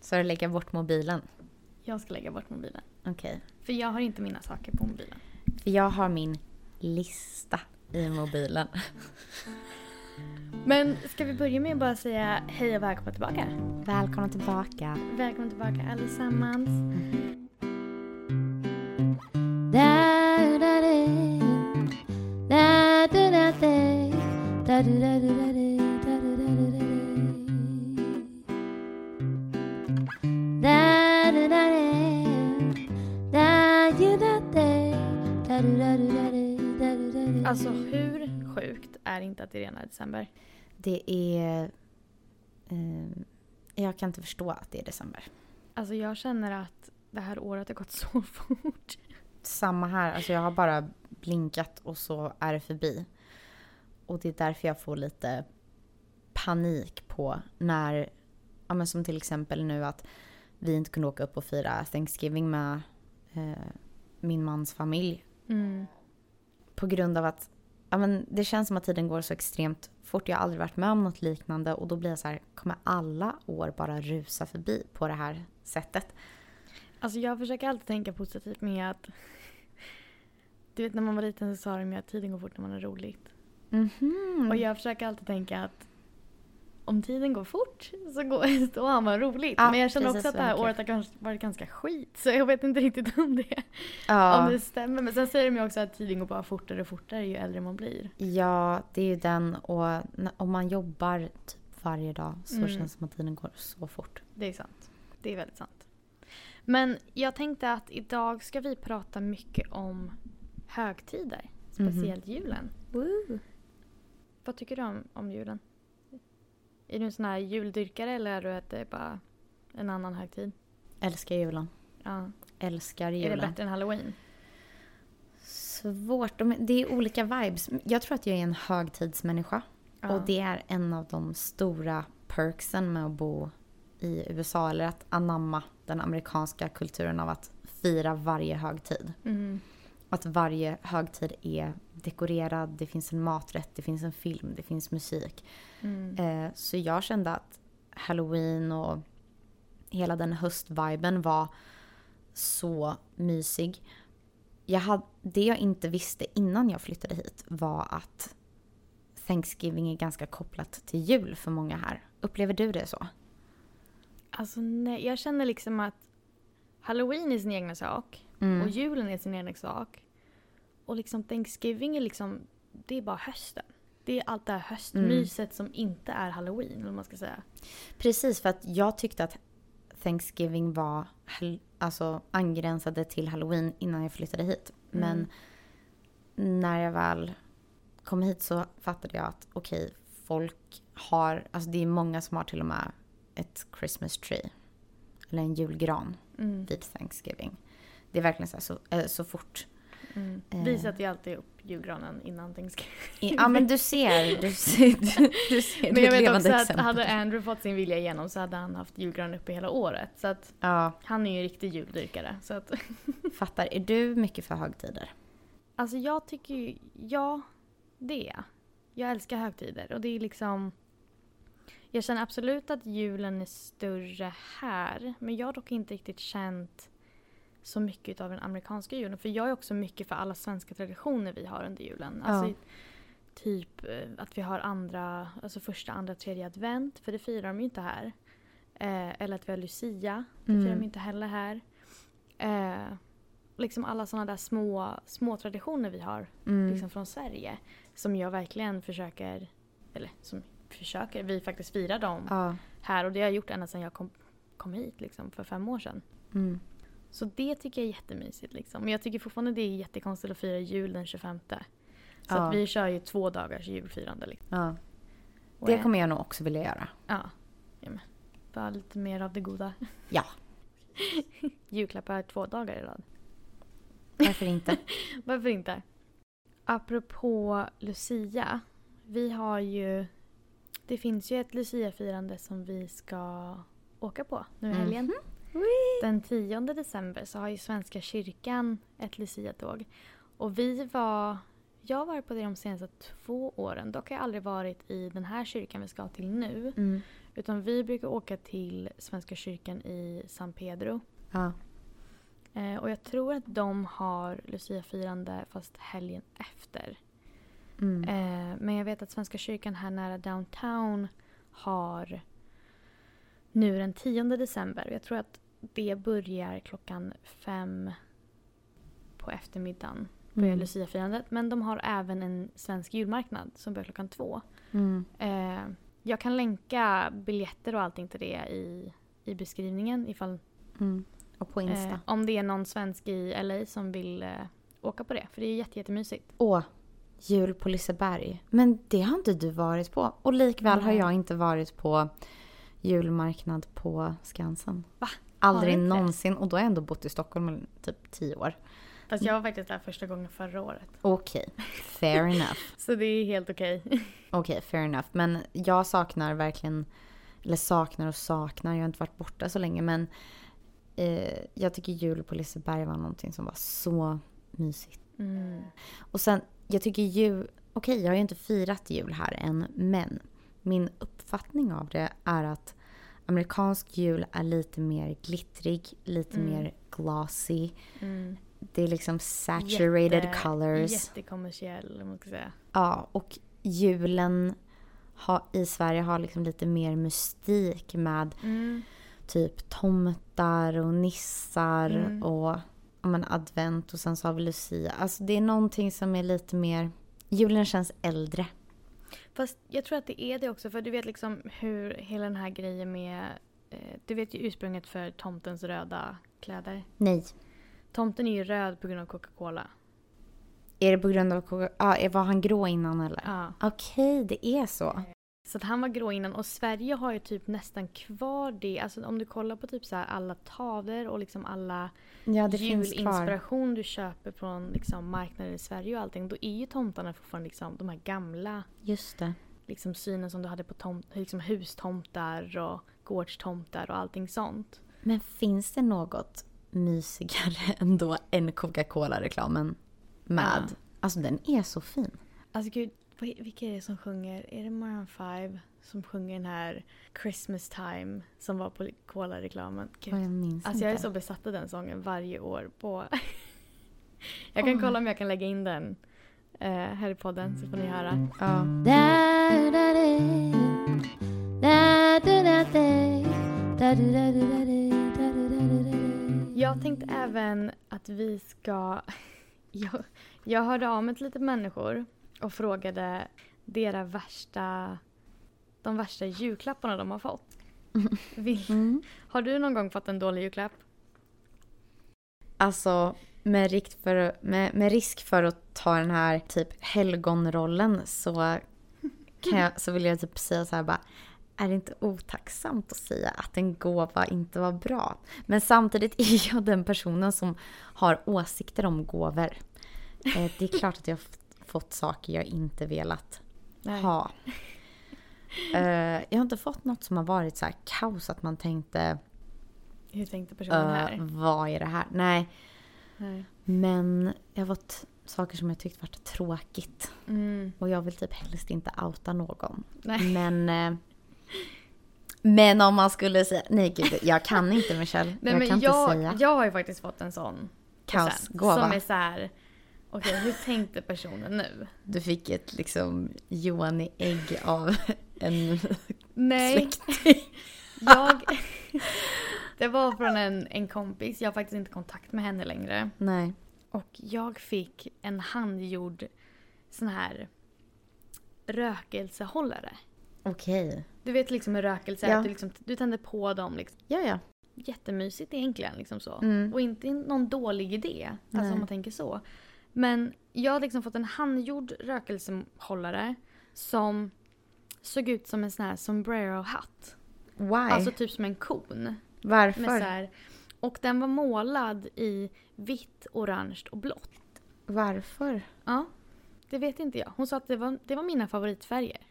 Så du lägga bort mobilen? Jag ska lägga bort mobilen. Okej. För jag har inte mina saker på mobilen. För jag har min lista i mobilen. Men ska vi börja med att bara säga hej och välkomna tillbaka? Välkomna tillbaka. Välkomna tillbaka allesammans. Alltså hur sjukt är inte att det är december? Det är... Eh, jag kan inte förstå att det är december. Alltså jag känner att det här året har gått så fort. Samma här. Alltså jag har bara blinkat och så är det förbi. Och det är därför jag får lite panik på när, ja men som till exempel nu att vi inte kunde åka upp och fira Thanksgiving med eh, min mans familj. Mm. På grund av att ja men det känns som att tiden går så extremt fort. Jag har aldrig varit med om något liknande och då blir jag så här, kommer alla år bara rusa förbi på det här sättet? Alltså jag försöker alltid tänka positivt med att... Du vet när man var liten så sa de ju att tiden går fort när man har roligt. Mhm. Och jag försöker alltid tänka att om tiden går fort så går, då har man roligt. Ja, Men jag känner också att det här verkligen. året har kanske varit ganska skit. Så jag vet inte riktigt om det, ja. om det stämmer. Men sen säger de ju också att tiden går bara fortare och fortare ju äldre man blir. Ja, det är ju den och om man jobbar typ varje dag så Mm. känns det som att tiden går så fort. Det är sant. Det är väldigt sant. Men jag tänkte att idag ska vi prata mycket om högtider. Speciellt julen. Vad tycker du om, om julen? Är du en sån här juldyrkare eller är du att det är bara en annan högtid? Älskar julen. Ja. Älskar Är det julen. bättre än halloween? Svårt. De- Det är olika vibes. Jag tror att jag är en högtidsmänniska. Ja. Och det är en av de stora perksen med att bo i USA. Eller att anamma den amerikanska kulturen av att fira varje högtid. Mm. Att varje högtid är dekorerad, det finns en maträtt, det finns en film, det finns musik. Mm. Eh, så jag kände att halloween och hela den höstviben var så mysig. Jag hade, det jag inte visste innan jag flyttade hit var att Thanksgiving är ganska kopplat till jul för många här. Upplever du det så? Alltså nej, jag känner liksom att halloween är sin egna sak Mm. och julen är sin egna sak. Och liksom Thanksgiving är liksom, det är bara hösten. Det är allt det här höstmyset som inte är halloween, eller man ska säga. Precis, för att jag tyckte att Thanksgiving var alltså, angränsade till halloween innan jag flyttade hit. Men när jag väl kom hit så fattade jag att okej, folk har, alltså det är många som har till och med ett Christmas tree. Eller en julgran Mm. vid Thanksgiving. Det är verkligen så, här, så, äh, så fort. Mm. Vi sätter ju alltid upp julgranen innan Thanksgiving. Ja men du ser, du ser, du, ser. Men jag vet också att exempel. hade Andrew fått sin vilja igenom så hade han haft julgran uppe hela året. Så att Ja, han är ju en riktig juldyrkare. Så att, fattar. Är du mycket för högtider? alltså jag tycker ju, ja det är jag. Jag älskar högtider och det är liksom Jag känner absolut att julen är större här men jag har dock inte riktigt känt så mycket av den amerikanska julen. För jag är också mycket för alla svenska traditioner vi har under julen. Alltså Ja. typ eh, att vi har andra, alltså första, andra, tredje advent. För det firar de ju inte här. Eh, eller att vi har Lucia. Det Mm. firar de inte heller här. Eh, liksom alla sådana där små, små traditioner vi har Mm. liksom från Sverige. Som jag verkligen försöker, eller som försöker, vi faktiskt firar dem Ja. här. Och det har jag gjort ända sedan jag kom, kom hit liksom, för fem år sedan. Mm. Så det tycker jag är jättemysigt. Liksom. Men jag tycker fortfarande det är jättekonstigt att fira jul den 25. Så Ja. att vi kör ju två dagars julfirande. Liksom. ja. Det kommer jag nog också vilja göra. Ja. ja men. Bara lite mer av det goda. Ja. Julklappar två dagar i rad. Varför inte? Varför inte? Apropå Lucia. Vi har ju... Det finns ju ett Lucia-firande som vi ska åka på nu i Mhm. helgen. Den 10 december så har ju Svenska kyrkan ett Lucia-tåg. Och vi var... Jag har varit på det de senaste två åren. Dock har jag aldrig varit i den här kyrkan vi ska till nu. Mm. Utan vi brukar åka till Svenska kyrkan i San Pedro. Ja. Eh, och jag tror att de har Lucia-firande fast helgen efter. Mm. Eh, men jag vet att Svenska kyrkan här nära downtown har nu den 10 december. Jag tror att det börjar klockan fem på eftermiddagen. Börjar Mm. Lucia-firandet. Men de har även en svensk julmarknad som börjar klockan två. Mm. Eh, jag kan länka biljetter och allting till det i, i beskrivningen ifall Mm. Och på Insta. eh, om det är någon svensk i LA som vill eh, åka på det. För det är jätte, jättemysigt. Åh, jul på Liseberg. Men det har inte du varit på. Och likväl har Nej. jag inte varit på julmarknad på Skansen. Va? Aldrig inte någonsin. Och då har jag ändå bott i Stockholm i typ tio år. Fast jag var faktiskt där första gången förra året. Okej, fair enough. Så det är helt okej. Okej, fair enough. Men jag saknar verkligen, eller saknar och saknar, jag har inte varit borta så länge men eh, jag tycker jul på Liseberg var någonting som var så mysigt. Mm. Och sen, jag tycker jul, okej jag har ju inte firat jul här än men min uppfattning av det är att amerikansk jul är lite mer glittrig, lite Mm. mer glossy. Mm. Det är liksom saturated Jätte- colors. Jättekommersiell, om man ska säga. Ja, och julen ha, i Sverige har liksom lite mer mystik med Mm. typ tomtar och nissar Mm. och men advent och sen så har vi Lucia. Alltså det är någonting som är lite mer... Julen känns äldre. Fast jag tror att det är det också, för du vet liksom hur hela den här grejen med... Eh, du vet ju ursprunget för tomtens röda kläder. Nej. Tomten är ju röd på grund av Coca-Cola. Är det på grund av... Coca- Ja, var han grå innan eller? Ja. Okej, det är så. Så att han var grå innan och Sverige har ju typ nästan kvar det. Alltså om du kollar på typ så här alla tavlor och liksom alla Ja, julinspiration du köper från liksom marknader i Sverige och allting. Då är ju tomtarna fortfarande liksom de här gamla Just det. liksom synen som du hade på tom, liksom hustomtar och gårdstomtar och allting sånt. Men finns det något mysigare ändå än Coca-Cola-reklamen med? Ja. Alltså den är så fin. Alltså gud, vilka är det som sjunger? Är det Maroon 5 som sjunger den här Christmas time som var på Cola-reklamen? Jag minns Alltså jag är så besatt av den sången varje år på... jag kan Åh. kolla om jag kan lägga in den eh, här i podden så får ni höra. Ja. Jag tänkte även att vi ska... Jag, jag hörde av mig till lite människor och frågade deras värsta... De värsta julklapparna de har fått. Mm. har du någon gång fått en dålig julklapp? Alltså med, risk för, med, med risk för att ta den här typ helgonrollen så, kan jag, så vill jag typ säga så här bara. Är det inte otacksamt att säga att en gåva inte var bra? Men samtidigt är jag den personen som har åsikter om gåvor. Eh, Det är klart att jag fått saker jag inte velat Nej. ha. Eh, Jag har inte fått något som har varit så här kaos att man tänkte Hur tänkte personen "Eh, här? vad är det här? Nej, Nej. men jag har fått saker som jag tyckt varit tråkigt. Mm. Och jag vill typ helst inte outa någon. Nej. Men, eh, men om man skulle säga, nej gud, jag kan inte Michelle. Nej, jag men kan inte jag, säga jag har ju faktiskt fått en sån kaosgåva. Som är så här. Okej hur tänkte personen nu? Du fick ett liksom Johan i ägg av en Nej, släkting. jag... det var från en, en kompis, jag har faktiskt inte kontakt med henne längre. Nej. Och jag fick en handgjord sån här rökelsehållare. Okej. Du vet liksom hur rökelse är, Ja. att du, liksom, du tänder på dem. Liksom. Ja, ja. Jättemysigt egentligen. Liksom så. Mm. Och inte någon dålig idé, alltså Nej. om man tänker så. Men jag har liksom fått en handgjord rökelsehållare som såg ut som en sån här sombrero-hatt. Why? Alltså typ som en kon. Varför? Här, och den var målad i vitt, orange och blått. Varför? Ja, det vet inte jag. Hon sa att det var, det var mina favoritfärger.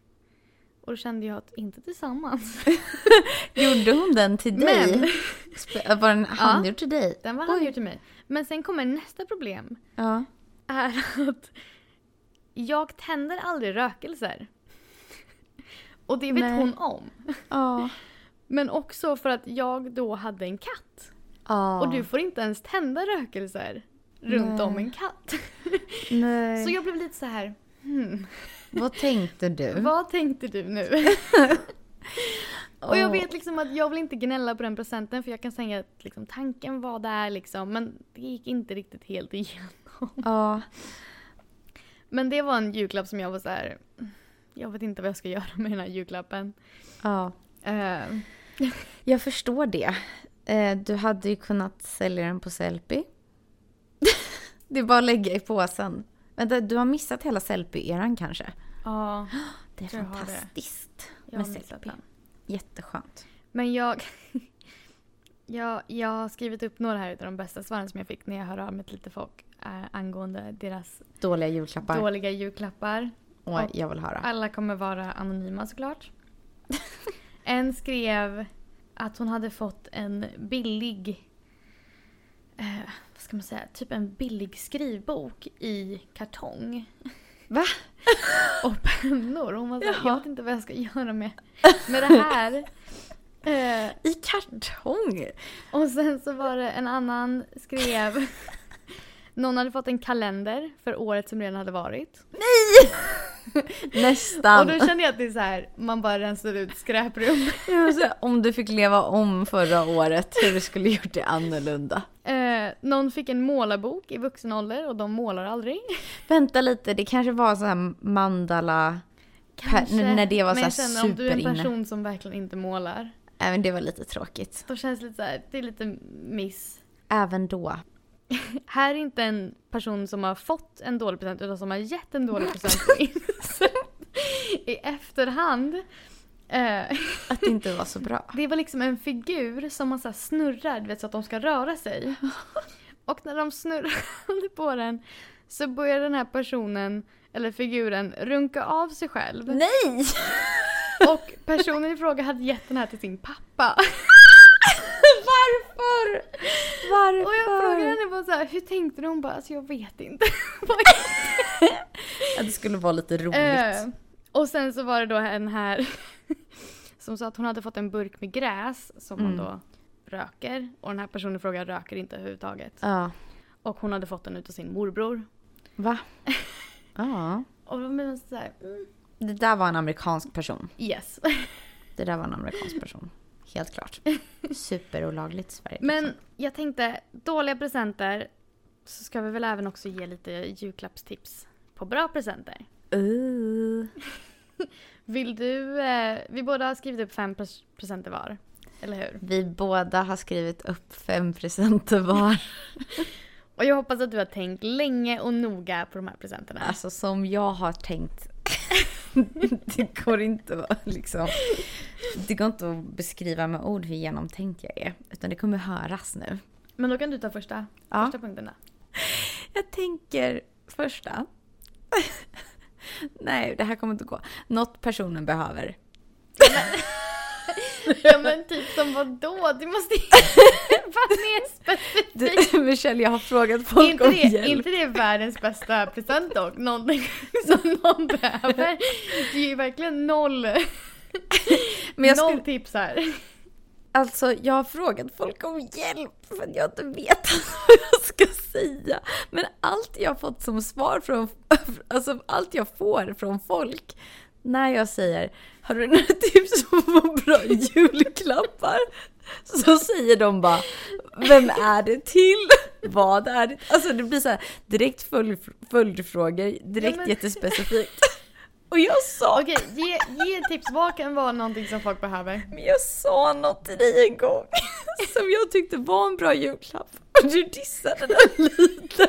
Och då kände jag att inte tillsammans. Gjorde hon den till dig? Men Var den handgjord till dig? den var handgjord till mig. Men sen kommer nästa problem. Ja. Är att jag tänder aldrig rökelser. Och det vet Nej. hon om. Ja. Men också för att jag då hade en katt. Ja. Och du får inte ens tända rökelser runt Nej. om en katt. Nej. Så jag blev lite så här. Hmm, Vad tänkte du? vad tänkte du nu? Och jag vet liksom att jag vill inte gnälla på den presenten för jag kan säga att liksom, tanken var där liksom men det gick inte riktigt helt igenom. Ja. Men det var en julklapp som jag var så här. Jag vet inte vad jag ska göra med den här julklappen. ja. Eh, Jag förstår det. Eh, Du hade ju kunnat sälja den på Sellpy. Det är bara att lägga i påsen. Vänta, du har missat hela Sellpy-eran kanske? ja, Det är det. fantastiskt har med Sellpy. Jätteskönt. Men jag, jag, jag har skrivit upp några här av de bästa svaren som jag fick när jag hörde av mig till lite folk angående deras Dåliga julklappar. dåliga julklappar. Åh, och- jag vill höra. Alla kommer vara anonyma såklart. en skrev att hon hade fått en billig, eh, vad ska man säga, typ en billig skrivbok i kartong. Va? Och pennor. Hon var såhär, jag vet inte vad jag ska göra med, med det här. Eh, I kartong? och sen så var det en annan skrev någon hade fått en kalender för året som redan hade varit. Nästan. Och då kände jag att det är så här, man bara rensar ut skräprum. Säga, om du fick leva om förra året, hur du skulle gjort det annorlunda. Eh, någon fick en målarbok i vuxen ålder och de målar aldrig. Vänta lite, det kanske var så här mandala... Kanske. när det var Men så här känner om du är en superinne. person som verkligen inte målar. Även det var lite tråkigt. Då känns det lite så här, det är lite miss. Även då. Här är inte en person som har fått en dålig present utan som har gett en dålig present i efterhand. Eh, Att det inte var så bra. det var liksom en figur som man så snurrar du vet, så att de ska röra sig. Och när de snurrade på den så började den här personen, eller figuren, runka av sig själv. Nej! Och personen i fråga hade gett den här till sin pappa. Varför? Varför? Och jag frågade henne bara så här, hur tänkte du? Hon bara, alltså jag vet inte. Att det skulle vara lite roligt. Eh, och sen så var det då en här som sa att hon hade fått en burk med gräs som hon Mm. då röker. Och den här personen i fråga röker inte överhuvudtaget. Ja. Och hon hade fått den utav sin morbror. Va? Ja. Och då blev man så här, mm, Det där var en amerikansk person. yes. Det där var en amerikansk person. Helt klart. Superolagligt i Sverige. Men jag tänkte, dåliga presenter så ska vi väl även också ge lite julklappstips på bra presenter. Uh. Vill du, eh, vi båda har skrivit upp fem pres- presenter var. Eller hur? Vi båda har skrivit upp fem presenter var. Och jag hoppas att du har tänkt länge och noga på de här presenterna. Alltså som jag har tänkt. det går inte att liksom. Det går inte att beskriva med ord hur genomtänkt jag är. Utan det kommer höras nu. Men då kan du ta första, Ja. första punkten då. Jag tänker första. Nej, det här kommer inte gå. Något personen behöver. Ja men typ som vadå? Du måste vara mer specifik. Du, Michelle, jag har frågat folk inte, om det, hjälp. inte det världens bästa present dock? Någonting som någon behöver. Det är ju verkligen noll, Men noll skulle, tips här. alltså, jag har frågat folk om hjälp för att jag inte vet vad jag ska säga. Men allt jag har fått som svar från, alltså allt jag får från folk när jag säger har du några tips på bra julklappar? Så säger de bara vem är det till? Vad är det? Alltså det blir så här direkt följd, följdfrågor, direkt Ja, men- jättespecifikt. Och jag sa, Okej, ge, ge tips. Vad kan vara någonting som folk behöver? men jag sa något till dig en gång som jag tyckte var en bra julklapp. Och du dissade den lite.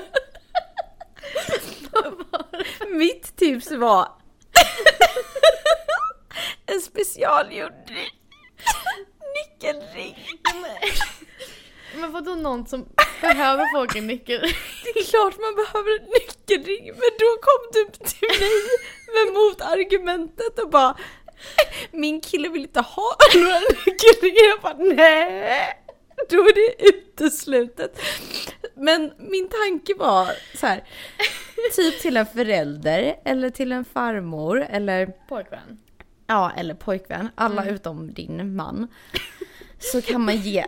Mitt tips var en specialgjord nyckelring. Men vadå någon som behöver folk en nyckel? Det är klart man behöver en nyckelring men då kom du till mig med motargumentet och bara Min kille vill inte ha några nyckelringar. Jag bara nej, då är det uteslutet. Men min tanke var så här, typ till en förälder eller till en farmor eller Pojkvän. Ja eller pojkvän, alla utom din man, så kan man ge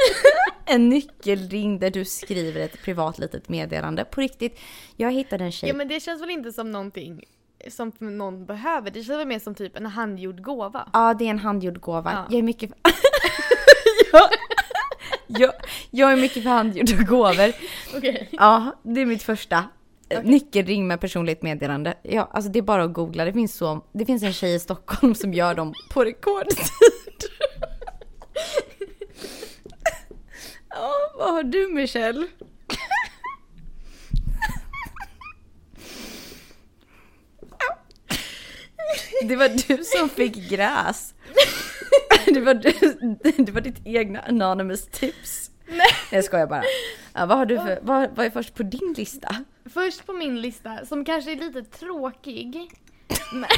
en nyckelring där du skriver ett privat litet meddelande. På riktigt, jag hittade en tjej. Ja men det känns väl inte som någonting som någon behöver. Det känns väl mer som typ en handgjord gåva. Ja, det är en handgjord gåva. Ja. Jag är mycket... jag, jag, jag är mycket för handgjorda gåvor. Okej. Ja, det är mitt första. Okej. Nyckelring med personligt meddelande. Ja, alltså det är bara att googla. Det finns, så, det finns en tjej i Stockholm som gör dem på rekordtid. ja, vad har du Michelle? Det var du som fick gräs. Det var, du, det var ditt egna anonymous tips. Nej. Jag skojar bara. Ja, vad har du för, vad, vad är först på din lista? Först på min lista, som kanske är lite tråkig, men,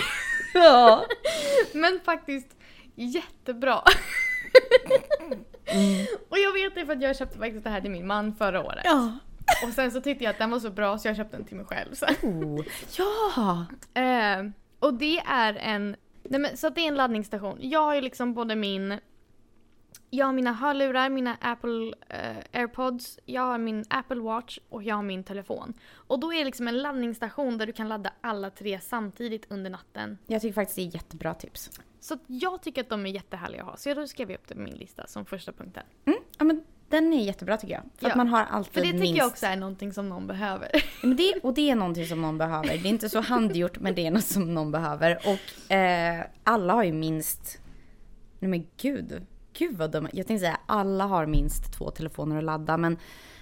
Ja. men faktiskt jättebra. Och jag vet det för att jag köpte faktiskt det här till min man förra året. Ja. Och sen så tyckte jag att den var så bra så jag köpte den till mig själv sen. Oh. Ja. Eh, och det är en, nej men, så det är en laddningsstation. Jag har ju liksom både min, jag har mina hörlurar, mina Apple eh, airpods, jag har min Apple watch och jag har min telefon. Och då är det liksom en laddningsstation där du kan ladda alla tre samtidigt under natten. Jag tycker faktiskt det är jättebra tips. Så att jag tycker att de är jättehärliga att ha. Så jag skrev upp det på min lista som första punkten. Mm. Ja, men den är jättebra tycker jag. För Ja. att man har alltid För det tycker minst... jag också är någonting som någon behöver. Men det, och det är någonting som någon behöver. Det är inte så handgjort men det är något som någon behöver. Och eh, alla har ju minst... Nej men gud. Gud vad dumma. Jag tänkte säga alla har minst två telefoner att ladda men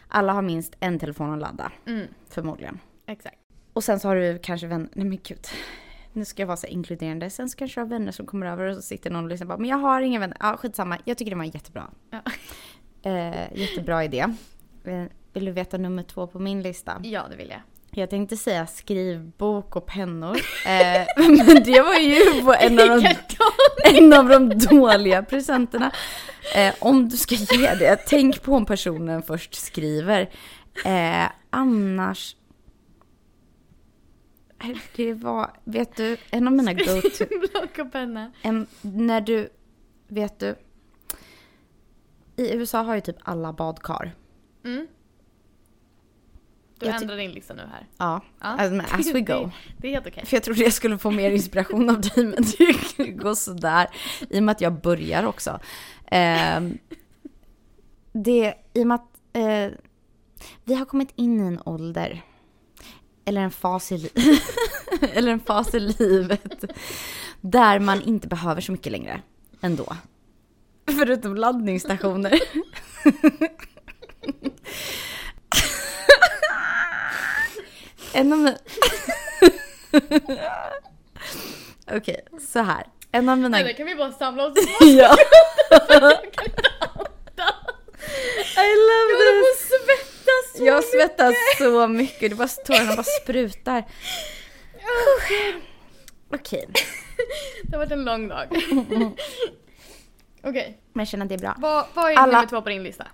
alla har minst en telefon att ladda. Mm, Förmodligen. exakt. Och sen så har du kanske vänner, nej men gud. Nu ska jag vara så inkluderande. Sen så kanske du har vänner som kommer över och så sitter någon och lyssnar bara, men jag har inga vänner. Ja, skitsamma. Jag tycker det var jättebra. Ja. Eh, jättebra idé. Eh, Vill du veta nummer två på min lista? Ja, det vill jag. Jag tänkte säga skrivbok och pennor. Eh, men det var ju en av de, en av de dåliga presenterna. Eh, om du ska ge det, tänk på om personen först skriver. Eh, annars... Det var, vet du, en av mina go-to... Block och penna. En, när du, vet du. I USA har ju typ alla badkar. Mm. Du Jag ändrar din lista nu här. Ja, Ja. alltså, as we go. Det, det är helt okej. För jag trodde jag skulle få mer inspiration av dig, men det går sådär. I och med att jag börjar också. Ehm, det, I och med att eh, vi har kommit in i en ålder, eller en fas i, li- eller en fas i livet, där man inte behöver så mycket längre ändå. Förutom laddningsstationer. En av mina... Okej, så här. En av mina... Eller kan vi bara samla oss? ja. Jag. I love Jag håller på this! att svettas så Jag mycket. svettas så mycket, det bara tårarna bara sprutar. Okej, Det har varit en lång dag. Okej, men jag känner att det är bra. vad, vad är Alla- nummer två på din lista?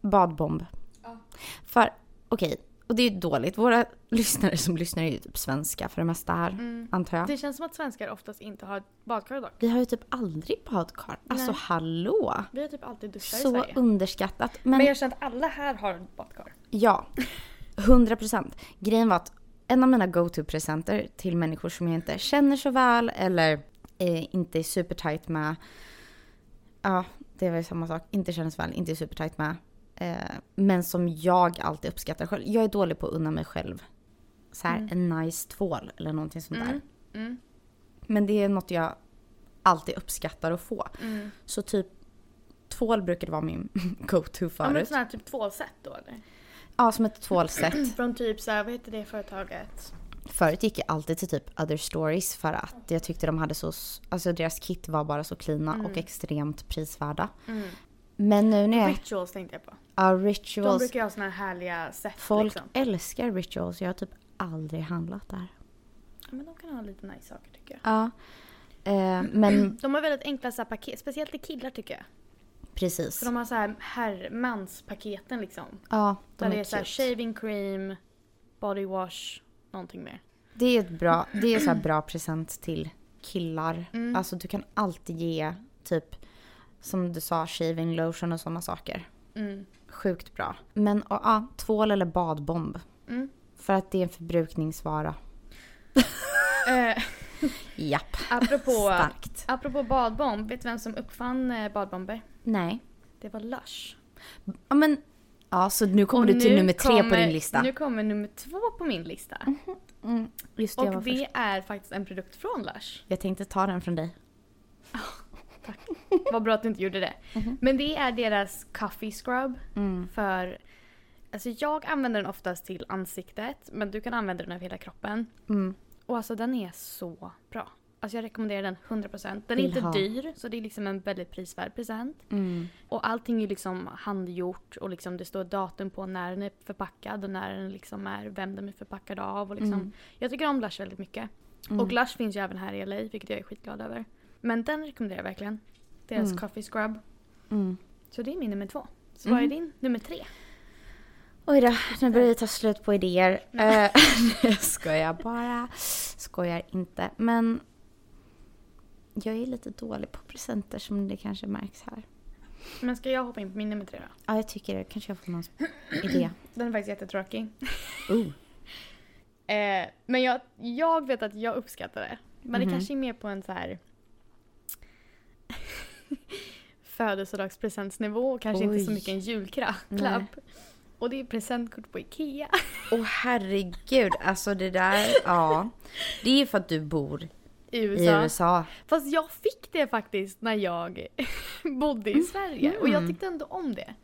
Badbomb. Ja. För, okej, och det är ju dåligt. Våra lyssnare som lyssnar är ju typ svenska för det mesta här, Mm. antar jag. Det känns som att svenskar oftast inte har badkar dock. Vi har ju typ aldrig badkar. Alltså Nej. hallå! Vi har typ alltid duschar i Så Sverige. underskattat. Men, Men jag känner att alla här har badkar. ja, 100 procent. Grejen var att en av mina go-to-presenter till människor som jag inte känner så väl eller eh, inte är supertight med. Ja, det var ju samma sak. Inte känner så väl, inte är supertight med. Eh, men som jag alltid uppskattar själv. Jag är dålig på att unna mig själv. Så här, Mm. en nice tvål eller någonting sånt där. Mm. Mm. Men det är något jag alltid uppskattar att få. Mm. Så typ tvål brukade vara min go-to Ja men förut. sån här typ tvålset då eller? Ja, som ett tvålset. Från typ såhär, vad heter det företaget? Förut gick jag alltid till typ other stories för att jag tyckte de hade så, alltså deras kit var bara så cleana Mm. och extremt prisvärda. Mm. Men nu när jag, Rituals tänkte jag på. Ja De rituals, brukar ju ha såna här härliga set folk liksom. älskar rituals, jag har typ aldrig handlat där. Ja, men de kan ha lite nice saker tycker jag. Ja. Eh, men De har väldigt enkla så här, paket, speciellt till killar tycker jag. precis. För de har så här herrmanspaketen liksom. Ja, de Där det är är så här shaving cream, body wash, någonting mer. Det är ett bra, det är så bra present till killar. Mm. Alltså du kan alltid ge typ, som du sa, shaving lotion och sådana saker. Mm. Sjukt bra. Men och, ja, tvål eller badbomb. Mm. För att det är en förbrukningsvara. Eh, Japp. apropå, Starkt. apropå badbomb, vet du vem som uppfann eh, badbomber? Nej. Det var Lush. Ja men, ja så nu kommer Och du till nu nummer tre på kommer- din lista. Nu kommer nummer två på min lista. Mm, just det, jag var Och först. det är faktiskt en produkt från Lush. Jag tänkte ta den från dig. Vad bra att du inte gjorde det. Mhm. Men det är deras coffee scrub Mm. för Alltså jag använder den oftast till ansiktet men du kan använda den över hela kroppen. Mm. Och alltså den är så bra. Alltså jag rekommenderar den 100%. Den är Vill inte ha. dyr så det är liksom en väldigt prisvärd present. Mm. Och allting är liksom handgjort och liksom det står datum på när den är förpackad och när den liksom är, vem den är förpackad av. Och liksom. Mm. Jag tycker om Lush väldigt mycket. Mm. Och Lush finns ju även här i LA vilket jag är skitglad över. Men den rekommenderar jag verkligen. Deras Mm. coffee scrub. Mm. Så det är min nummer två. Så vad är Mhm. din nummer tre? Oj då, nu börjar det ta slut på idéer. Eh, jag skojar bara. Skojar inte. Men jag är lite dålig på presenter som det kanske märks här. Men ska jag hoppa in på min nummer tre då? Ja, jag tycker det. Kanske jag får någon idé. Den är faktiskt jättetråkig. Oh. Eh, men jag, jag vet att jag uppskattar det. Men Mhm. det kanske är mer på en så här födelsedagspresentsnivå och kanske inte så Oj. mycket en julklapp. Och det är presentkort på Ikea. Åh herregud, alltså det där, ja. Det är för att du bor I i USA. USA. Fast jag fick det faktiskt när jag bodde i Sverige. Och jag Mm. tyckte ändå om det.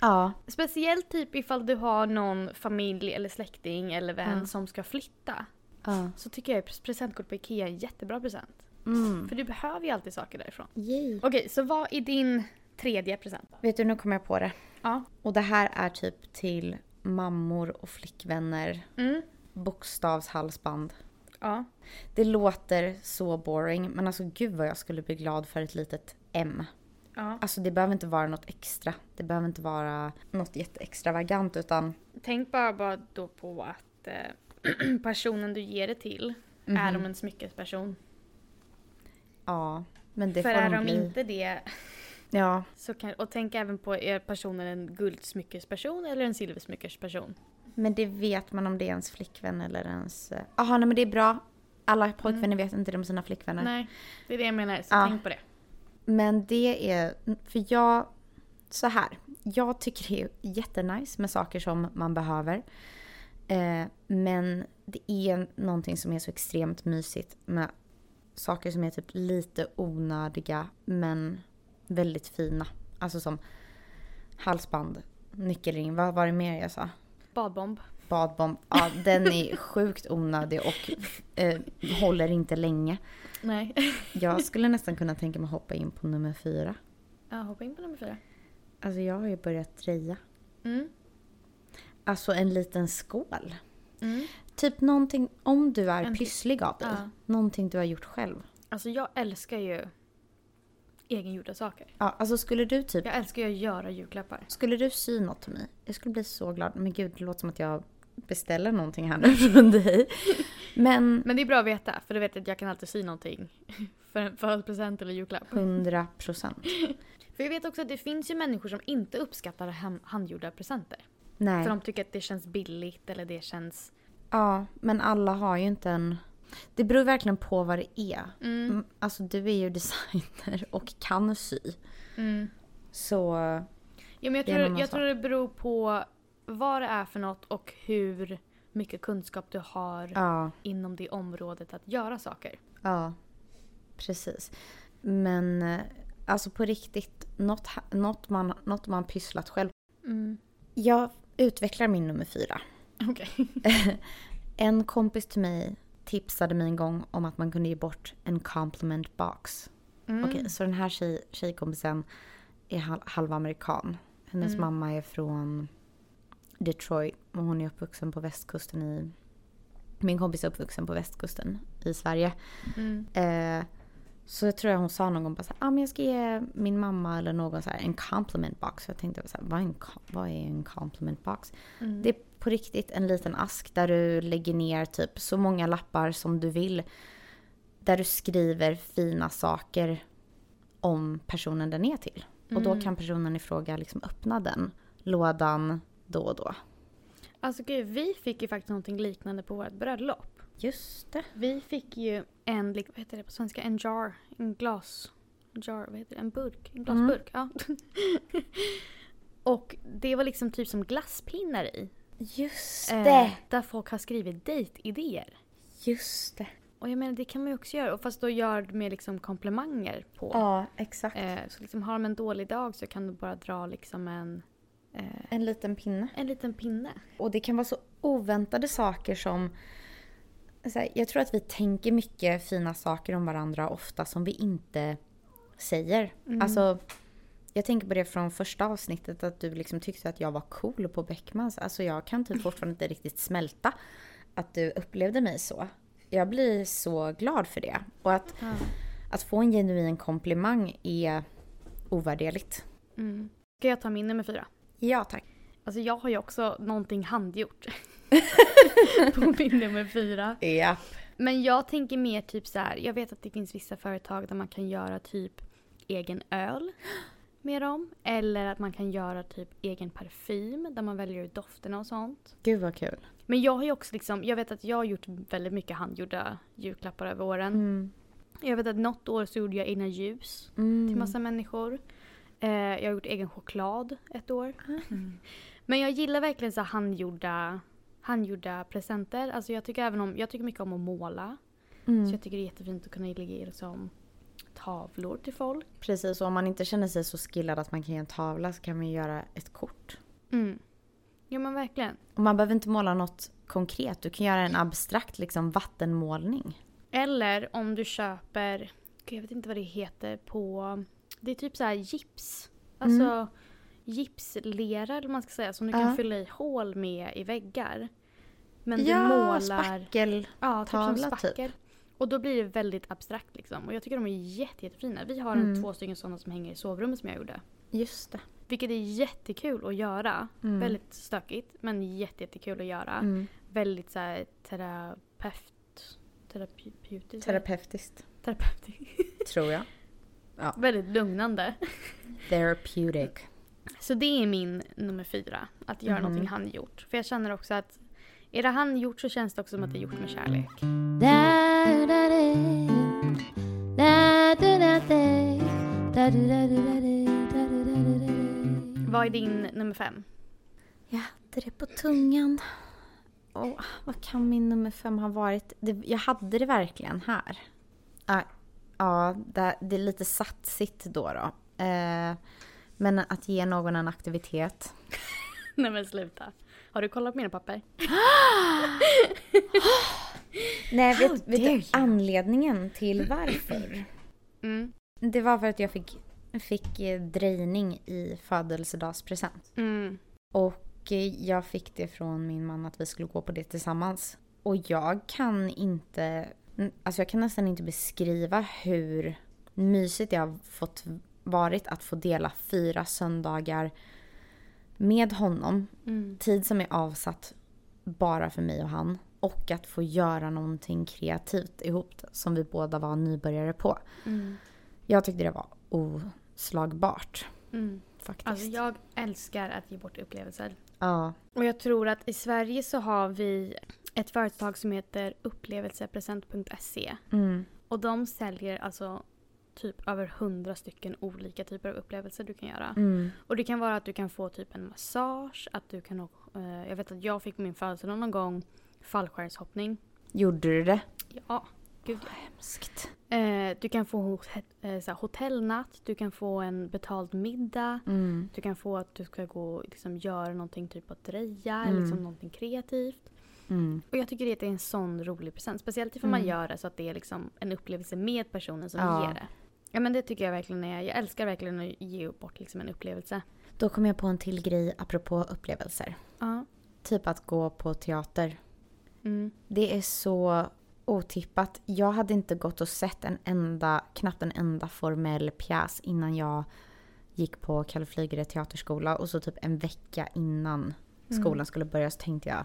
Ja. Speciellt typ ifall du har någon familj eller släkting eller vän Ja. som ska flytta. ja. Så tycker jag att presentkort på Ikea är en jättebra present. Mm. För du behöver ju alltid saker därifrån. Yay. Okej, så vad är din tredje present? Vet du, nu kommer jag på det. Ja. Och det här är typ till mammor och flickvänner. Mm. Bokstavshalsband. Ja. Det låter så boring, men alltså gud vad jag skulle bli glad för ett litet M. ja. Alltså det behöver inte vara något extra. Det behöver inte vara något jätteextravagant utan... Tänk bara, bara då på att eh, personen du ger det till är Mhm. de en smyckesperson. Ja, men det För får är de bli. inte det, Ja, så kan, och tänk även på, är personen en guldsmyckesperson eller en silversmyckesperson? men det vet man om det är ens flickvän eller ens... Jaha, nej men det är bra. Alla pojkvänner vet inte det om sina flickvänner. Nej, det är det jag menar. Så Ja. tänk på det. Men det är, för jag, så här. Jag tycker det är jättenice med saker som man behöver. Eh, men det är någonting som är så extremt mysigt med saker som är typ lite onödiga men väldigt fina. Alltså som halsband, nyckelring, vad var det mer jag sa? Badbomb. Badbomb. Ja, den är sjukt onödig och eh, håller inte länge. Nej. Jag skulle nästan kunna tänka mig hoppa in på nummer fyra. Ja, hoppa in på nummer fyra. Alltså jag har ju börjat dreja. Mm. Alltså en liten skål. Mm. Typ någonting, om du är En- pysslig av dig. Ja. Någonting du har gjort själv. Alltså jag älskar ju egengjorda saker. Ja, alltså skulle du typ, Jag älskar ju att göra julklappar. skulle du sy något till mig? Jag skulle bli så glad. Men gud, det låter som att jag beställer någonting här nu från dig. Men Men det är bra att veta, för du vet att jag kan alltid sy någonting. För en födelsedagspresent eller julklapp. 100 procent. För jag vet också att det finns ju människor som inte uppskattar handgjorda presenter. Nej. För de tycker att det känns billigt eller det känns... Ja, men alla har ju inte en... Det beror verkligen på vad det är. Mm. Mm, Alltså du är ju designer och kan sy. Mm. Så Ja, men jag, tror, jag sak. tror det beror på vad det är för något och hur mycket kunskap du har ja, inom det området att göra saker. ja. Precis. Men eh, alltså på riktigt, något, något, man, något man pysslat själv. Mm. Jag utvecklar min nummer fyra. Okej. En kompis till mig tipsade mig en gång om att man kunde ge bort en compliment box. Mm. Okej, så den här tjej, tjejkompisen är hal- halvamerikan. Hennes Mm. mamma är från Detroit och hon är uppvuxen på västkusten i... Min kompis är uppvuxen på västkusten i Sverige. Mm. Eh, så jag tror jag hon sa någon gång bara så här, ah, men jag ska ge min mamma eller någon så här, en compliment box. Jag tänkte så här, vad, är en, vad är en compliment box? Mm. Det är på riktigt en liten ask där du lägger ner typ så många lappar som du vill. där du skriver fina saker om personen den är till. Och då Mm. kan personen i fråga liksom öppna den lådan då och då. Alltså gud, vi fick ju faktiskt någonting liknande på vårt bröllop. Just det. Vi fick ju en, vad heter det på svenska, en jar, en glas, jar, vad heter det, en burk, en glasburk, ja. Och det var liksom typ som glasspinnar i. Just Eh, där folk har skrivit dejtidéer. Just det. Och jag menar det kan man ju också göra, och fast då gör det med liksom komplimanger på. Ja, exakt. Eh, så liksom har de en dålig dag så kan du bara dra liksom en, eh, En liten pinne. en liten pinne. Och det kan vara så oväntade saker som... Här, jag tror att vi tänker mycket fina saker om varandra ofta som vi inte säger. Mm. Alltså, jag tänker på det från första avsnittet att du liksom tyckte att jag var cool på Beckmans. Alltså jag kan typ fortfarande inte riktigt smälta att du upplevde mig så. Jag blir så glad för det. Och att, Ja. att få en genuin komplimang är ovärderligt. Mm. Ska jag ta min nummer fyra? Ja tack. Alltså jag har ju också någonting handgjort. på min nummer fyra. Ja. Men jag tänker mer typ så här. jag vet att det finns vissa företag där man kan göra typ egen öl med dem. Eller att man kan göra typ egen parfym där man väljer ut dofterna och sånt. Gud vad kul. Men jag har ju också liksom, jag vet att jag har gjort väldigt mycket handgjorda julklappar över åren. Mm. Jag vet att något år så gjorde jag egna ljus Mm. till massa människor. Eh, jag har gjort egen choklad ett år. Mm. Men jag gillar verkligen så handgjorda, handgjorda presenter. Alltså jag tycker även om, jag tycker mycket om att måla. Mm. Så jag tycker det är jättefint att kunna lägga liksom tavlor till folk. Precis, och om man inte känner sig så skillad att man kan ge en tavla så kan man ju göra ett kort. Mm. Ja men verkligen. Och man behöver inte måla något konkret, du kan göra en abstrakt liksom vattenmålning. Eller om du köper, jag vet inte vad det heter på, det är typ så här gips. Alltså gipslera eller man ska säga som du kan Ja. fylla i hål med i väggar. Men du ja, målar... spackel. Ja, typ som typ. Och då blir det väldigt abstrakt liksom. Och jag tycker de är jätte, jättefina. Vi har Mm. två stycken sådana som hänger i sovrummet som jag gjorde. Just det. Vilket är jättekul att göra. Mm. Väldigt stökigt men jätte, jättekul att göra. Mm. Väldigt såhär terapeut... Terapeutiskt? Terapeutiskt, Terapeutiskt. tror jag. väldigt lugnande. Therapeutic. Så det är min nummer fyra. Att göra Mhm. någonting handgjort. För jag känner också att är det handgjort så känns det också som att det är gjort med kärlek. Vad är din nummer fem? Jag hade det på tungan. Och vad kan min nummer fem ha varit? Det, jag hade det verkligen här. Ja, ja det, det är lite satsigt då. då. Eh, men att ge någon en aktivitet. Nej men sluta. Har du kollat på mina papper? Nej, vet, vet du anledningen till varför? Mm. Det var för att jag fick, fick eh, drejning i födelsedagspresent. Mm. Och eh, jag fick det från min man att vi skulle gå på det tillsammans. Och jag kan inte, alltså jag kan nästan inte beskriva hur mysigt jag har fått varit att få dela fyra söndagar med honom. Mm. Tid som är avsatt bara för mig och han. Och att få göra någonting kreativt ihop som vi båda var nybörjare på. Mm. Jag tyckte det var oslagbart Mm. faktiskt. Alltså jag älskar att ge bort upplevelser. Ja. Och jag tror att i Sverige så har vi ett företag som heter upplevelsepresent.se. Mm. Och de säljer alltså typ över hundra stycken olika typer av upplevelser du kan göra. Mm. Och det kan vara att du kan få typ en massage, att du kan eh, jag vet att jag fick min födelsedag någon gång fallskärmshoppning. Gjorde du det? Ja, gud ja. Hemskt. Eh, du kan få hot- eh, hotellnatt, du kan få en betald middag. Mm. Du kan få att du ska gå och liksom göra någonting typ att dreja Mm. eller liksom någonting kreativt. Mm. Och jag tycker det är en sån rolig present. Speciellt ifall man Mm. gör det så att det är liksom en upplevelse med personen som Ja. ger det. Ja men det tycker jag verkligen är. Jag älskar verkligen att ge bort liksom en upplevelse. Då kom jag på en till grej apropå upplevelser. Ja. Typ att gå på teater. Mm. Det är så otippat. Jag hade inte gått och sett en enda, knappt en enda formell pjäs innan jag gick på Kalle Flygare teaterskola. Och så typ en vecka innan Mm. skolan skulle börja så tänkte jag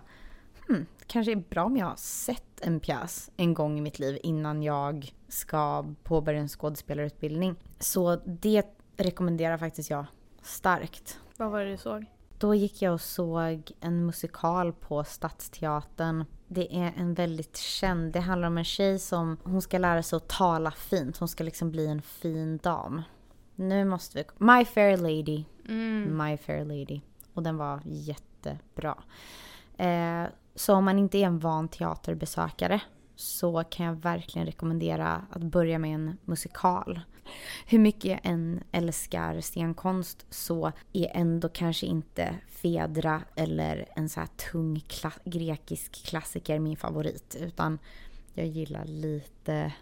hmm, kanske är bra om jag har sett en pjäs en gång i mitt liv innan jag ska påbörja en skådespelarutbildning. Så det rekommenderar faktiskt jag starkt. Vad var det du såg? Då gick jag och såg en musikal på Stadsteatern. Det är en väldigt känd, det handlar om en tjej som, hon ska lära sig att tala fint. Hon ska liksom bli en fin dam. Nu måste vi, My Fair Lady. Mm. My Fair Lady. Och den var jättebra. Eh, så om man inte är en van teaterbesökare så kan jag verkligen rekommendera att börja med en musikal. Hur mycket jag än älskar scenkonst så är ändå kanske inte Fedra eller en så här tung kla- grekisk klassiker min favorit. Utan jag gillar lite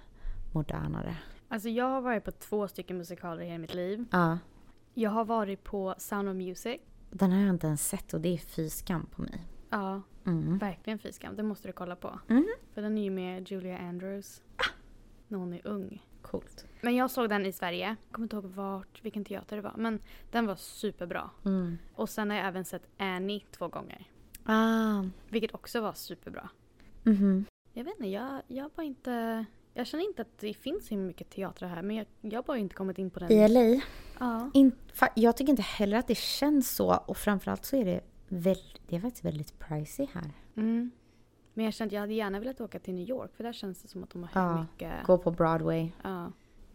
modernare. Alltså jag har varit på två stycken musikaler i hela mitt liv. Ja, Jag har varit på Sound of Music. den har jag inte ens sett och det är fy skam på mig. Ja, Mm. verkligen fiskam. Det måste du kolla på. Mhm. För den är ju med Julia Andrews. När hon är ung. Coolt. Men jag såg den i Sverige. Jag kommer inte ihåg vart, vilken teater det var. Men den var superbra. Mm. Och sen har jag även sett Annie två gånger. Ah. Vilket också var superbra. Mhm. Jag vet inte, jag, jag bara inte... Jag känner inte att det finns så mycket teatrar här. Men jag, jag bara inte kommit in på den. I LA? Ja. In, jag tycker inte heller att det känns så och framförallt så är det, väl, det är faktiskt väldigt pricey här. Mm. Men jag kände att jag hade gärna velat åka till New York. För där känns det som att de har hur Ja, mycket... Gå på Broadway. Ja.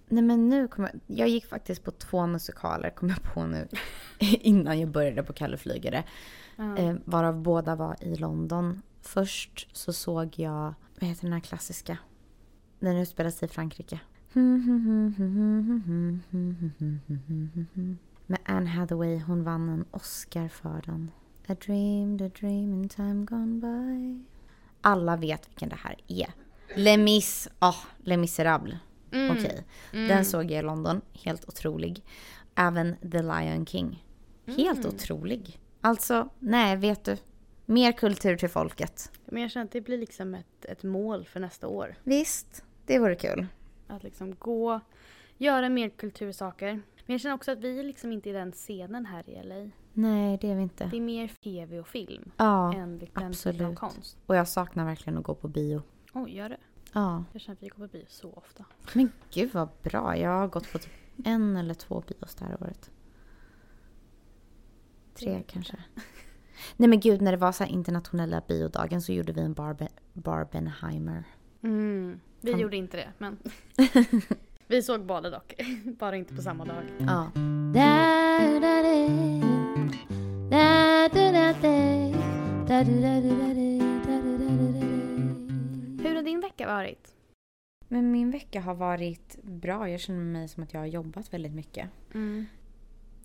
Nej men nu kommer jag, jag gick faktiskt på två musikaler kom jag på nu innan jag började på Kalle Flygare. Ja. Eh, varav båda var i London. Först så såg jag, vad heter den här klassiska? Den utspelar sig i Frankrike. Med Anne Hathaway, hon vann en Oscar för den. I dreamed a dream in time gone by. Alla vet vilken det här är. Les Mis, ah, Les Misérables. Mm. Okej. Mm. Den såg jag i London, helt otrolig. Även The Lion King. Helt Mm. otrolig. Alltså, nej vet du. Mer kultur till folket. Men jag känner att det blir liksom ett, ett mål för nästa år. Visst, det vore kul. Att liksom gå, göra mer kultursaker. Men jag känner också att vi är liksom inte i den scenen här i LA. Nej, det är vi inte. Det är mer tv och film Ja, än den typen av absolut. konst. och jag saknar verkligen att gå på bio. Oj, gör det? Ja, Jag känner att vi går på bio så ofta. men gud vad bra. Jag har gått på typ en eller två bios det här året. Tre kanske. Nej men gud, när det var så här internationella biodagen så gjorde vi en Barbe- Barbenheimer. Mm. Vi Fan. gjorde inte det, men vi såg båda dock. Bara inte på samma dag. Ja. Hur har din vecka varit? Men min vecka har varit bra. Jag känner mig som att jag har jobbat väldigt mycket. Mm.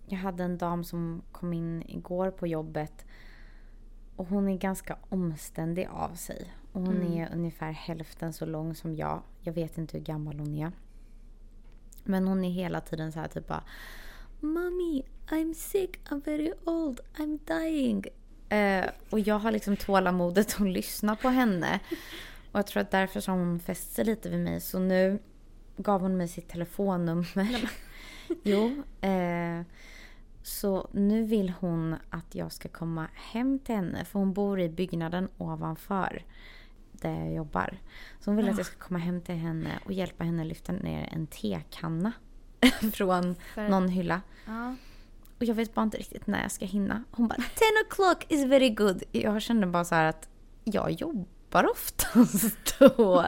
Jag hade en dam som kom in igår på jobbet. Och hon är ganska omständig av sig. Och hon Mm. är ungefär hälften så lång som jag. Jag vet inte hur gammal hon är. Men hon är hela tiden så här typ bara Mommy, I'm sick, I'm very old, I'm dying. Eh, och jag har liksom tålamodet att lyssna på henne. Och jag tror att därför har hon fäst sig lite vid mig. Så nu gav hon mig sitt telefonnummer. jo. Eh, så nu vill hon att jag ska komma hem till henne. För hon bor i byggnaden ovanför där jag jobbar. Så hon vill att jag ska komma hem till henne och hjälpa henne lyfta ner en tekanna. från För- någon hylla. Ja. Och jag vet bara inte riktigt när jag ska hinna. Hon bara 10 o'clock is very good. Jag kände bara så att jag jobbar oftast då.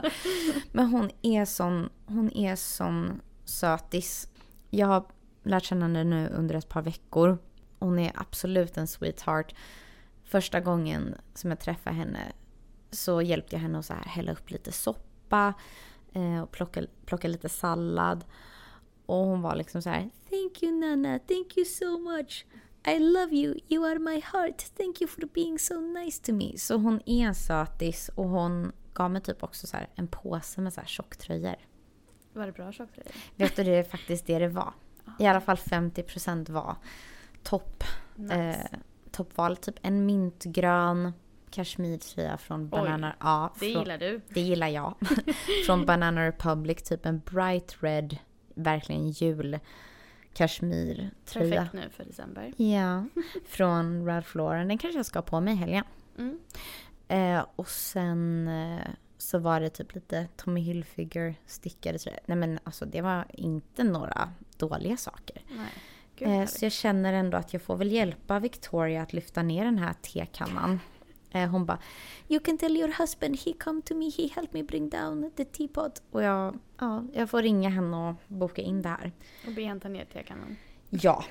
Men hon är sån, hon är sån sötis. Jag har lärt känna henne nu under ett par veckor. Hon är absolut en sweetheart. Första gången som jag träffade henne så hjälpte jag henne att så här hälla upp lite soppa eh, och plocka, plocka lite sallad. Och hon var liksom så här Thank you Nana, thank you so much. I love you, you are my heart. Thank you for being so nice to me. Så hon är en sötis och hon gav mig typ också så här en påse med så här tjocktröjor. Var det bra tjocktröjor? Vet du, det är faktiskt det det var. I alla fall 50% var topp. Nice. Eh, toppval. Typ en mintgrön kashmirtröja från Banana... Ja, det från, gillar du. det gillar jag. från Banana Republic. Typ en bright red, verkligen jul kashmirtröja. Perfekt nu för december. Ja, från Ralph Lauren. Den kanske jag ska ha på mig i helgen. Mm. Eh, och sen eh, så var det typ lite Tommy Hilfiger stickade sådär. Nej men alltså det var inte några dåliga saker. Nej. Gud, Eh, så jag känner ändå att jag får väl hjälpa Victoria att lyfta ner den här tekannan. Eh, hon bara You can tell your husband he come to me, he helped me bring down the teapot. Och jag, ja, jag får ringa henne och boka in det här. Och be han ta ner tekannan. Ja.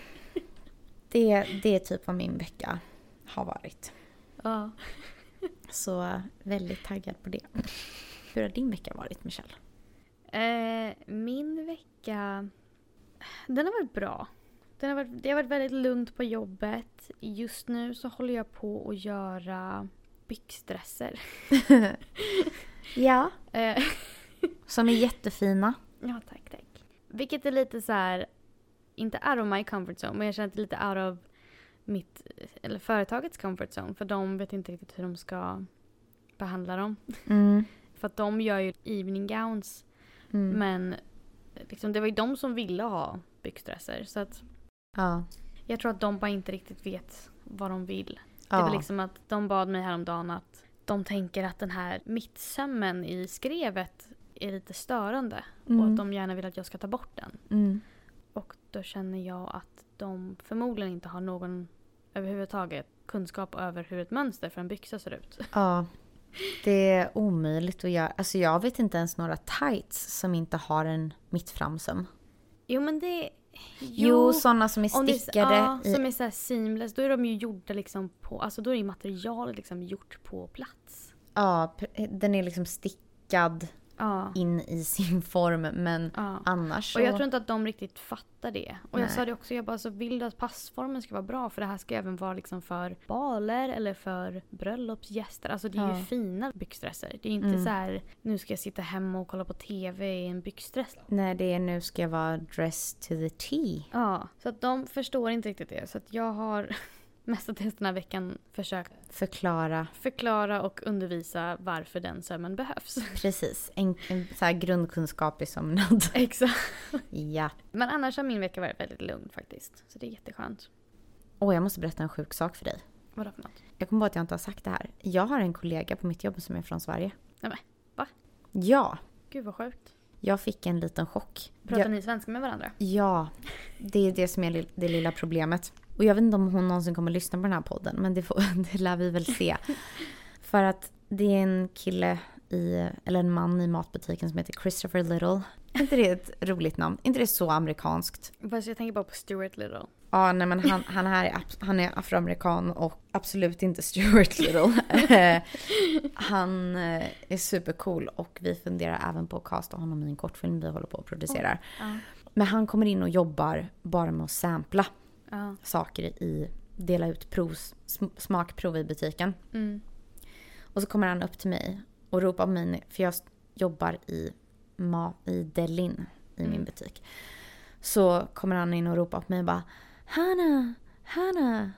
Det, det är typ vad min vecka har varit. Ja. Så väldigt taggad på det. Hur har din vecka varit Michelle? Eh, min vecka... Den har varit bra. Den har varit, det har varit väldigt lugnt på jobbet. Just nu så håller jag på att göra byxdresser. Ja. Eh, Som är jättefina. ja, tack, tack. Vilket är lite så här, inte out of my comfort zone, men jag känner att det är lite out of mitt, eller företagets comfort zone. För de vet inte riktigt hur de ska behandla dem. Mm. För att de gör ju evening gowns. Mm. Men liksom, det var ju de som ville ha byxdresser. Så att Ja. jag tror att de bara inte riktigt vet vad de vill. Det Ja. var liksom att de bad mig häromdagen att de tänker att den här mittsömmen i skrevet är lite störande. Och Mm. att de gärna vill att jag ska ta bort den. Mm. Och då känner jag att de förmodligen inte har någon överhuvudtaget kunskap över hur ett mönster för en byxa ser ut. Ja. Det är omöjligt att göra. Alltså jag vet inte ens några tights som inte har en mittframsöm. Jo men det... Jo, sådana som är stickade ja, i... som är så här seamless, då är de ju gjorda liksom på, alltså då är materialet liksom gjort på plats. Ja, den är liksom stickad Ja. in i sin form men ja. annars så... Och jag tror inte att de riktigt fattar det. Och jag Nej. sa det också, jag bara så vill du att passformen ska vara bra? För det här ska även vara liksom för baler eller för bröllopsgäster. Alltså det är Ja. ju fina byxdresser. Det är inte Mm. så här, nu ska jag sitta hemma och kolla på TV i en byxdress. Nej, det är nu ska jag vara dressed to the T. Ja, så att de förstår inte riktigt det. Så att jag har mestadels den här veckan försökt Förklara förklara och undervisa varför den sömmen behövs. precis. En, en så här grundkunskap i sömnad. Exakt. ja. Men annars har min vecka varit väldigt lugn faktiskt. Så det är jätteskönt. Åh, jag måste berätta en sjuk sak för dig. Vadå för något? Jag kommer på att jag inte har sagt det här. Jag har en kollega på mitt jobb som är från Sverige. Nej, men, va? Ja, Gud vad sjukt. jag fick en liten chock. Pratar jag, ni svenska med varandra? Ja, det är det som är det lilla problemet. Och jag vet inte om hon någonsin kommer lyssna på den här podden, men det, får, det lär vi väl se. För att det är en kille i, eller en man i matbutiken som heter Christopher Little. Är inte det ett roligt namn? Är inte det så amerikanskt? Fast jag tänker bara på Stuart Little. Ja, nej men han, han här är, han är afroamerikan och absolut inte Stuart Little. Han eh, är supercool och vi funderar även på att casta honom i en kortfilm vi håller på att producera. Ja. Men han kommer in och jobbar bara med att sampla Ja. saker i, dela ut prov, sm- smakprov i butiken. Mm. Och så kommer han upp till mig och ropar på mig, för jag jobbar i, ma- i Delin i min Mm. butik. Så kommer han in och ropar på mig och bara Hanna, Hanna.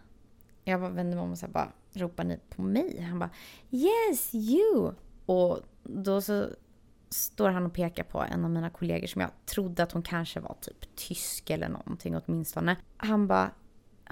Jag bara vänder mig om och så bara ropar ni på mig? Han bara Yes, you! Och då så står han och pekar på en av mina kollegor som jag trodde att hon kanske var typ tysk eller någonting åtminstone. Han bara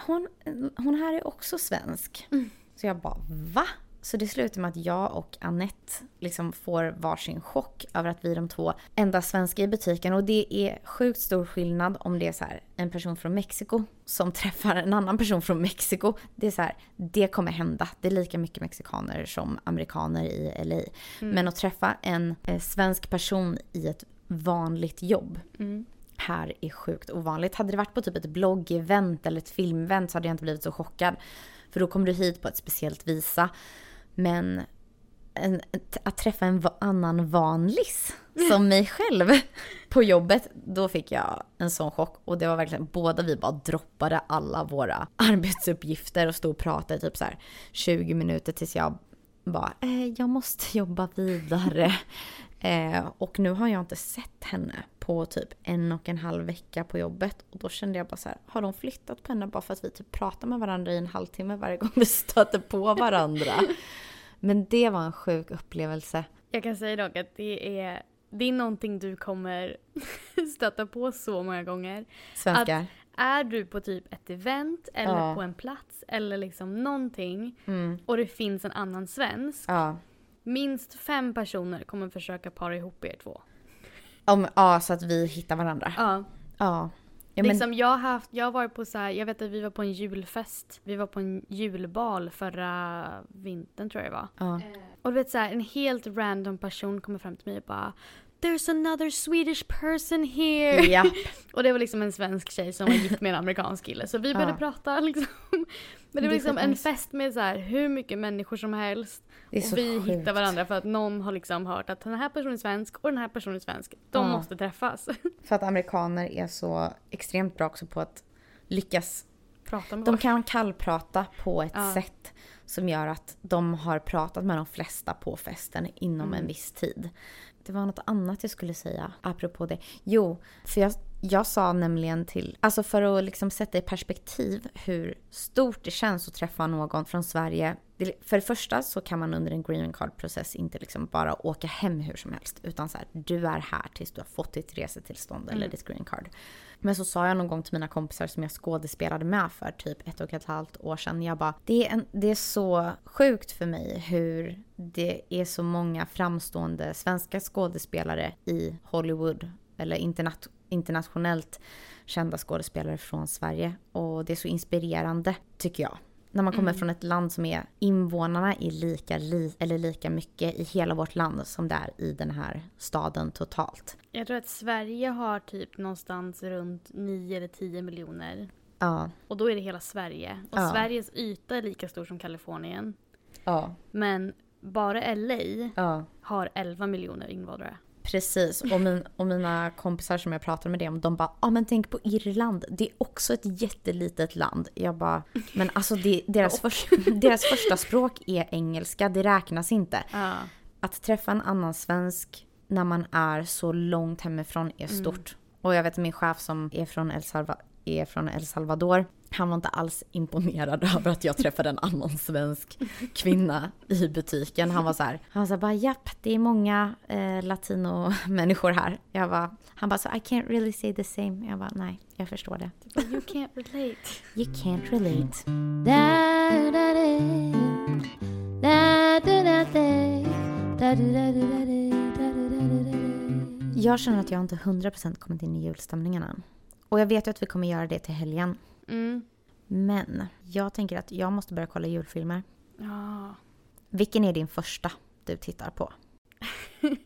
hon, hon här är också svensk. Mm. Så jag bara va? Så det slutar med att jag och Annette liksom får varsin chock över att vi är de två enda svenska i butiken. Och det är sjukt stor skillnad om det är så här en person från Mexiko som träffar en annan person från Mexiko. Det är så här, det kommer hända. Det är lika mycket mexikaner som amerikaner i LA. Mm. Men att träffa en eh, svensk person i ett vanligt jobb Mm. här är sjukt ovanligt. Hade det varit på typ ett bloggevent eller ett filmevent så hade jag inte blivit så chockad. För då kommer du hit på ett speciellt visa. Men en, att träffa en annan vanlis som mig själv på jobbet, då fick jag en sån chock. Och det var verkligen, båda vi bara droppade alla våra arbetsuppgifter och stod och pratade typ så här 20 minuter tills jag bara, eh, jag måste jobba vidare. Eh, och nu har jag inte sett henne på typ en och en halv vecka på jobbet. Och då kände jag bara så här, har de flyttat på henne bara för att vi typ pratar med varandra i en halvtimme varje gång vi stöter på varandra? Men det var en sjuk upplevelse. Jag kan säga dock att det är, det är någonting du kommer stöta på så många gånger. Svenskar. är du på typ ett event eller Ja. på en plats eller liksom någonting Mm. och det finns en annan svensk. Ja. Minst fem personer kommer försöka para ihop er två. Om, ja, så att vi hittar varandra. Ja. Ja. ja men, liksom jag har haft, jag har varit på så här, jag vet att vi var på en julfest. Vi var på en julbal förra vintern tror jag det var. ja. Och du vet så här, en helt random person kommer fram till mig och bara There's another Swedish person here. ja. Och det var liksom en svensk tjej som var gift med en amerikansk kille. Så vi började Ja. prata liksom. Men det var liksom en fest med så här, hur mycket människor som helst. Och vi sjukt. hittar varandra för att någon har liksom hört att den här personen är svensk och den här personen är svensk. De Ja. måste träffas. För att amerikaner är så extremt bra också på att lyckas. Prata med De kan kallprata på ett Ja. sätt som gör att de har pratat med de flesta på festen inom Mm. en viss tid. Det var något annat jag skulle säga apropå det. Jo, för jag, jag sa nämligen till, alltså för att liksom sätta i perspektiv hur stort det känns att träffa någon från Sverige. För det första så kan man under en green card-process inte liksom bara åka hem hur som helst. Utan så här, du är här tills du har fått ditt resetillstånd eller Mm. ditt green card. Men så sa jag någon gång till mina kompisar som jag skådespelade med för typ ett och ett halvt år sedan. Jag bara, det är, en, det är så sjukt för mig hur det är så många framstående svenska skådespelare i Hollywood eller internat, internationellt kända skådespelare från Sverige. Och det är så inspirerande tycker jag. När man kommer Mm. från ett land som är invånarna är lika, li, eller lika mycket i hela vårt land som det är i den här staden totalt. Jag tror att Sverige har typ någonstans runt 9 eller 10 miljoner. Ja, Och då är det hela Sverige. Och Ja. Sveriges yta är lika stor som Kalifornien. ja, Men bara LA har 11 miljoner invånare. Precis, och, min, och mina kompisar som jag pratade med det om, de bara ja ah, men tänk på Irland, det är också ett jättelitet land. Jag bara, men alltså det, deras, förs, deras första språk är engelska, det räknas inte. Ja. Att träffa en annan svensk när man är så långt hemifrån är Mm. stort. Och jag vet min chef som är från El, Salva, är från El Salvador, han var inte alls imponerad över att jag träffade en annan svensk kvinna i butiken. Han var så här, han var så här bara japp, det är många eh, latino-människor här. Jag bara, han bara så I can't really say the same. Jag bara nej, jag förstår det. You can't relate. You can't relate. Jag känner att jag inte 100% kommit in i julstämningen än. Och jag vet ju att vi kommer göra det till helgen. Mm. Men jag tänker att jag måste börja kolla julfilmer. Ja. Vilken är din första du tittar på?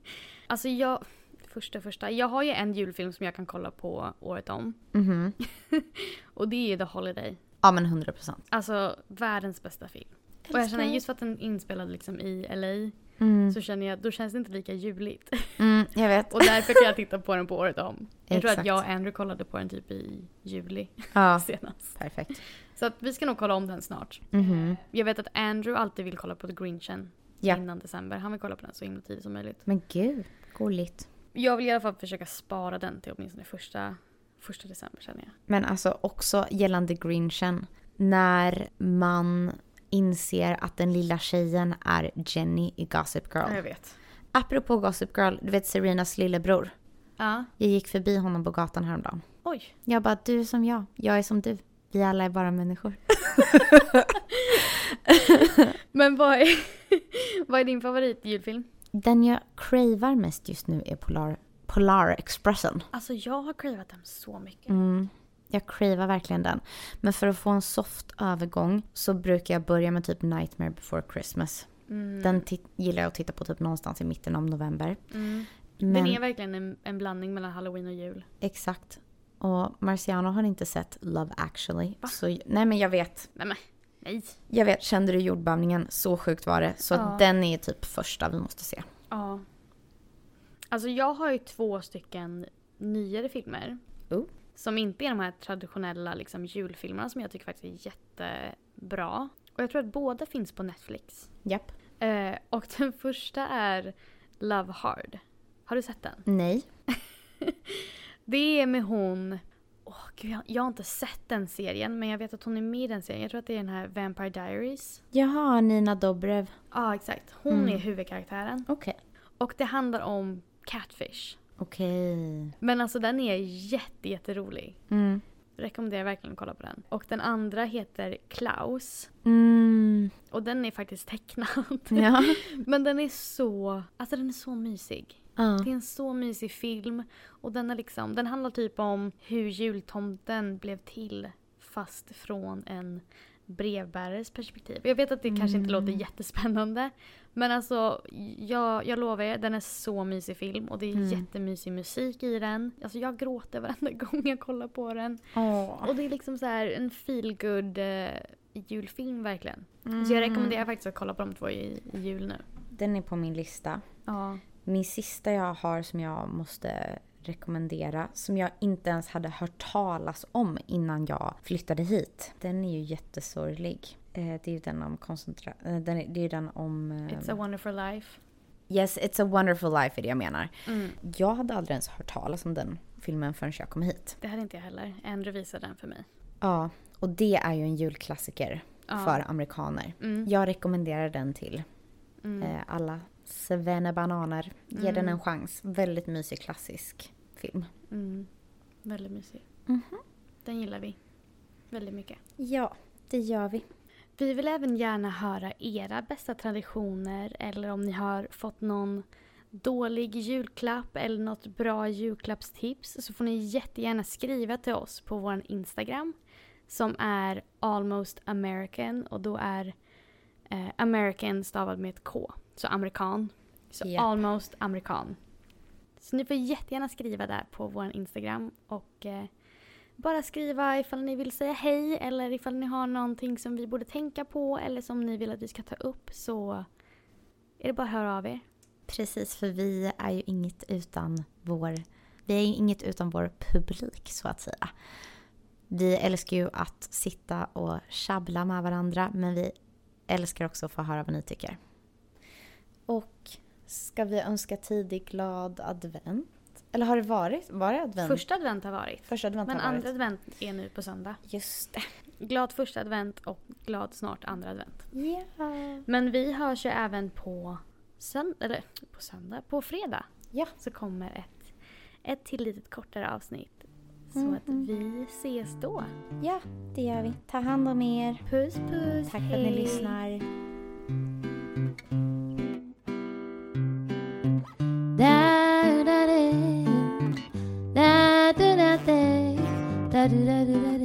Alltså jag... Första första. Jag har ju en julfilm som jag kan kolla på året om. Mhm. Och det är The Holiday. Ja men 100%. Alltså världens bästa film. Och jag känner just för att den är inspelad liksom i LA Mm. så känner jag, då känns det inte lika juligt. Mm, jag vet. Och därför kan jag titta på den på året om. Jag tror att jag och Andrew kollade på den typ i juli Ja, senast. perfekt. Så att vi ska nog kolla om den snart. Mhm. Jag vet att Andrew alltid vill kolla på The Grinchen Ja. innan december. Han vill kolla på den så himla tidigt som möjligt. Men gud, gulligt. Jag vill i alla fall försöka spara den till åtminstone första, första december känner jag. Men alltså också gällande Grinchen. När man inser att den lilla tjejen är Jenny i Gossip Girl. jag vet. Apropå Gossip Girl, du vet Serenas lillebror. Ja. Jag gick förbi honom på gatan häromdagen. Oj. Jag bara, du är som jag, jag är som du. Vi alla är bara människor. Men vad är, vad är din favorit julfilm? Den jag cravar mest just nu är Polar, Polar Expressen. Alltså jag har cravat den så mycket. Mm, jag cravar verkligen den. Men för att få en soft övergång så brukar jag börja med typ Nightmare before Christmas. Mm. Den gillar jag att titta på typ någonstans i mitten av november. Mm. Men, Den är verkligen en, en blandning mellan halloween och jul. Exakt. Och Marciano har inte sett Love actually. Va? Så, nej men jag vet. Nej men, nej. Jag vet, kände du jordbävningen? Så sjukt var det. Så Ja. den är typ första vi måste se. Ja. Alltså jag har ju två stycken nyare filmer. Oh. Som inte är de här traditionella liksom, julfilmerna som jag tycker faktiskt är jättebra. Och jag tror att båda finns på Netflix. Japp. Eh, och den första är Love Hard. Har du sett den? Nej. Det är med hon... Åh gud, jag, jag har inte sett den serien men jag vet att hon är med i den serien. Jag tror att det är den här Vampire Diaries. Jaha, Nina Dobrev. Ja, exakt. Hon Mm. är huvudkaraktären. Okej. Och det handlar om Catfish. Okej. Men alltså den är jätte, jätterolig. Mm. Rekommenderar verkligen att kolla på den. Och den andra heter Klaus. Mm. Och den är faktiskt tecknad. Ja. Men den är så, alltså den är så mysig. ja. Det är en så mysig film. Och den, är liksom, den handlar typ om hur jultomten blev till fast från en brevbärares perspektiv. Jag vet att det kanske inte låter jättespännande. Men alltså, jag, jag lovar er, den är så mysig film och det är Mm. jättemysig musik i den. Alltså jag gråter varenda gång jag kollar på den. Åh. Och det är liksom så här en feelgood eh, julfilm verkligen. Så jag rekommenderar faktiskt att kolla på de två i, i jul nu. Den är på min lista. Ja. Min sista jag har som jag måste rekommendera, som jag inte ens hade hört talas om innan jag flyttade hit. Den är ju jättesorglig. Eh, Det är ju den om koncentra... eh, Det är ju den om... eh, It's a wonderful life. Yes, it's a wonderful life är det jag menar. Mm. Jag hade aldrig ens hört talas om den filmen förrän jag kom hit. Det hade inte jag heller. Andrew visade den för mig. Ja, och det är ju en julklassiker Ja. för amerikaner. Mm. Jag rekommenderar den till Mm. alla svennebananer. Ge den Mm. en chans. Väldigt mysig klassisk film. Mm. Väldigt mysig. Mhm. Den gillar vi. Väldigt mycket. Ja, det gör vi. Vi vill även gärna höra era bästa traditioner eller om ni har fått någon dålig julklapp eller något bra julklappstips så får ni jättegärna skriva till oss på vår Instagram som är almost American och då är eh, American stavad med ett K, så amerikan. Så Japp. almost amerikan. Så ni får jättegärna skriva där på vår Instagram och eh, bara skriva ifall ni vill säga hej eller ifall ni har någonting som vi borde tänka på eller som ni vill att vi ska ta upp så är det bara att höra av er. Precis, för vi är ju inget utan vår... Vi är inget utan vår publik, så att säga. Vi älskar ju att sitta och tjabbla med varandra, men vi älskar också att få höra vad ni tycker. Och ska vi önska tidig glad advent? Eller har det varit? Var det advent? Första advent har varit. Första advent Men har varit. andra advent är nu på söndag. Just det. Glad första advent och glad snart andra advent. Ja. Men vi hörs ju även på söndag, eller på söndag, på fredag. Ja. Så kommer ett, ett till litet kortare avsnitt. Så Mhm. att vi ses då. Ja, det gör vi. Ta hand om er. Puss puss. Tack för att ni hej. lyssnar. Da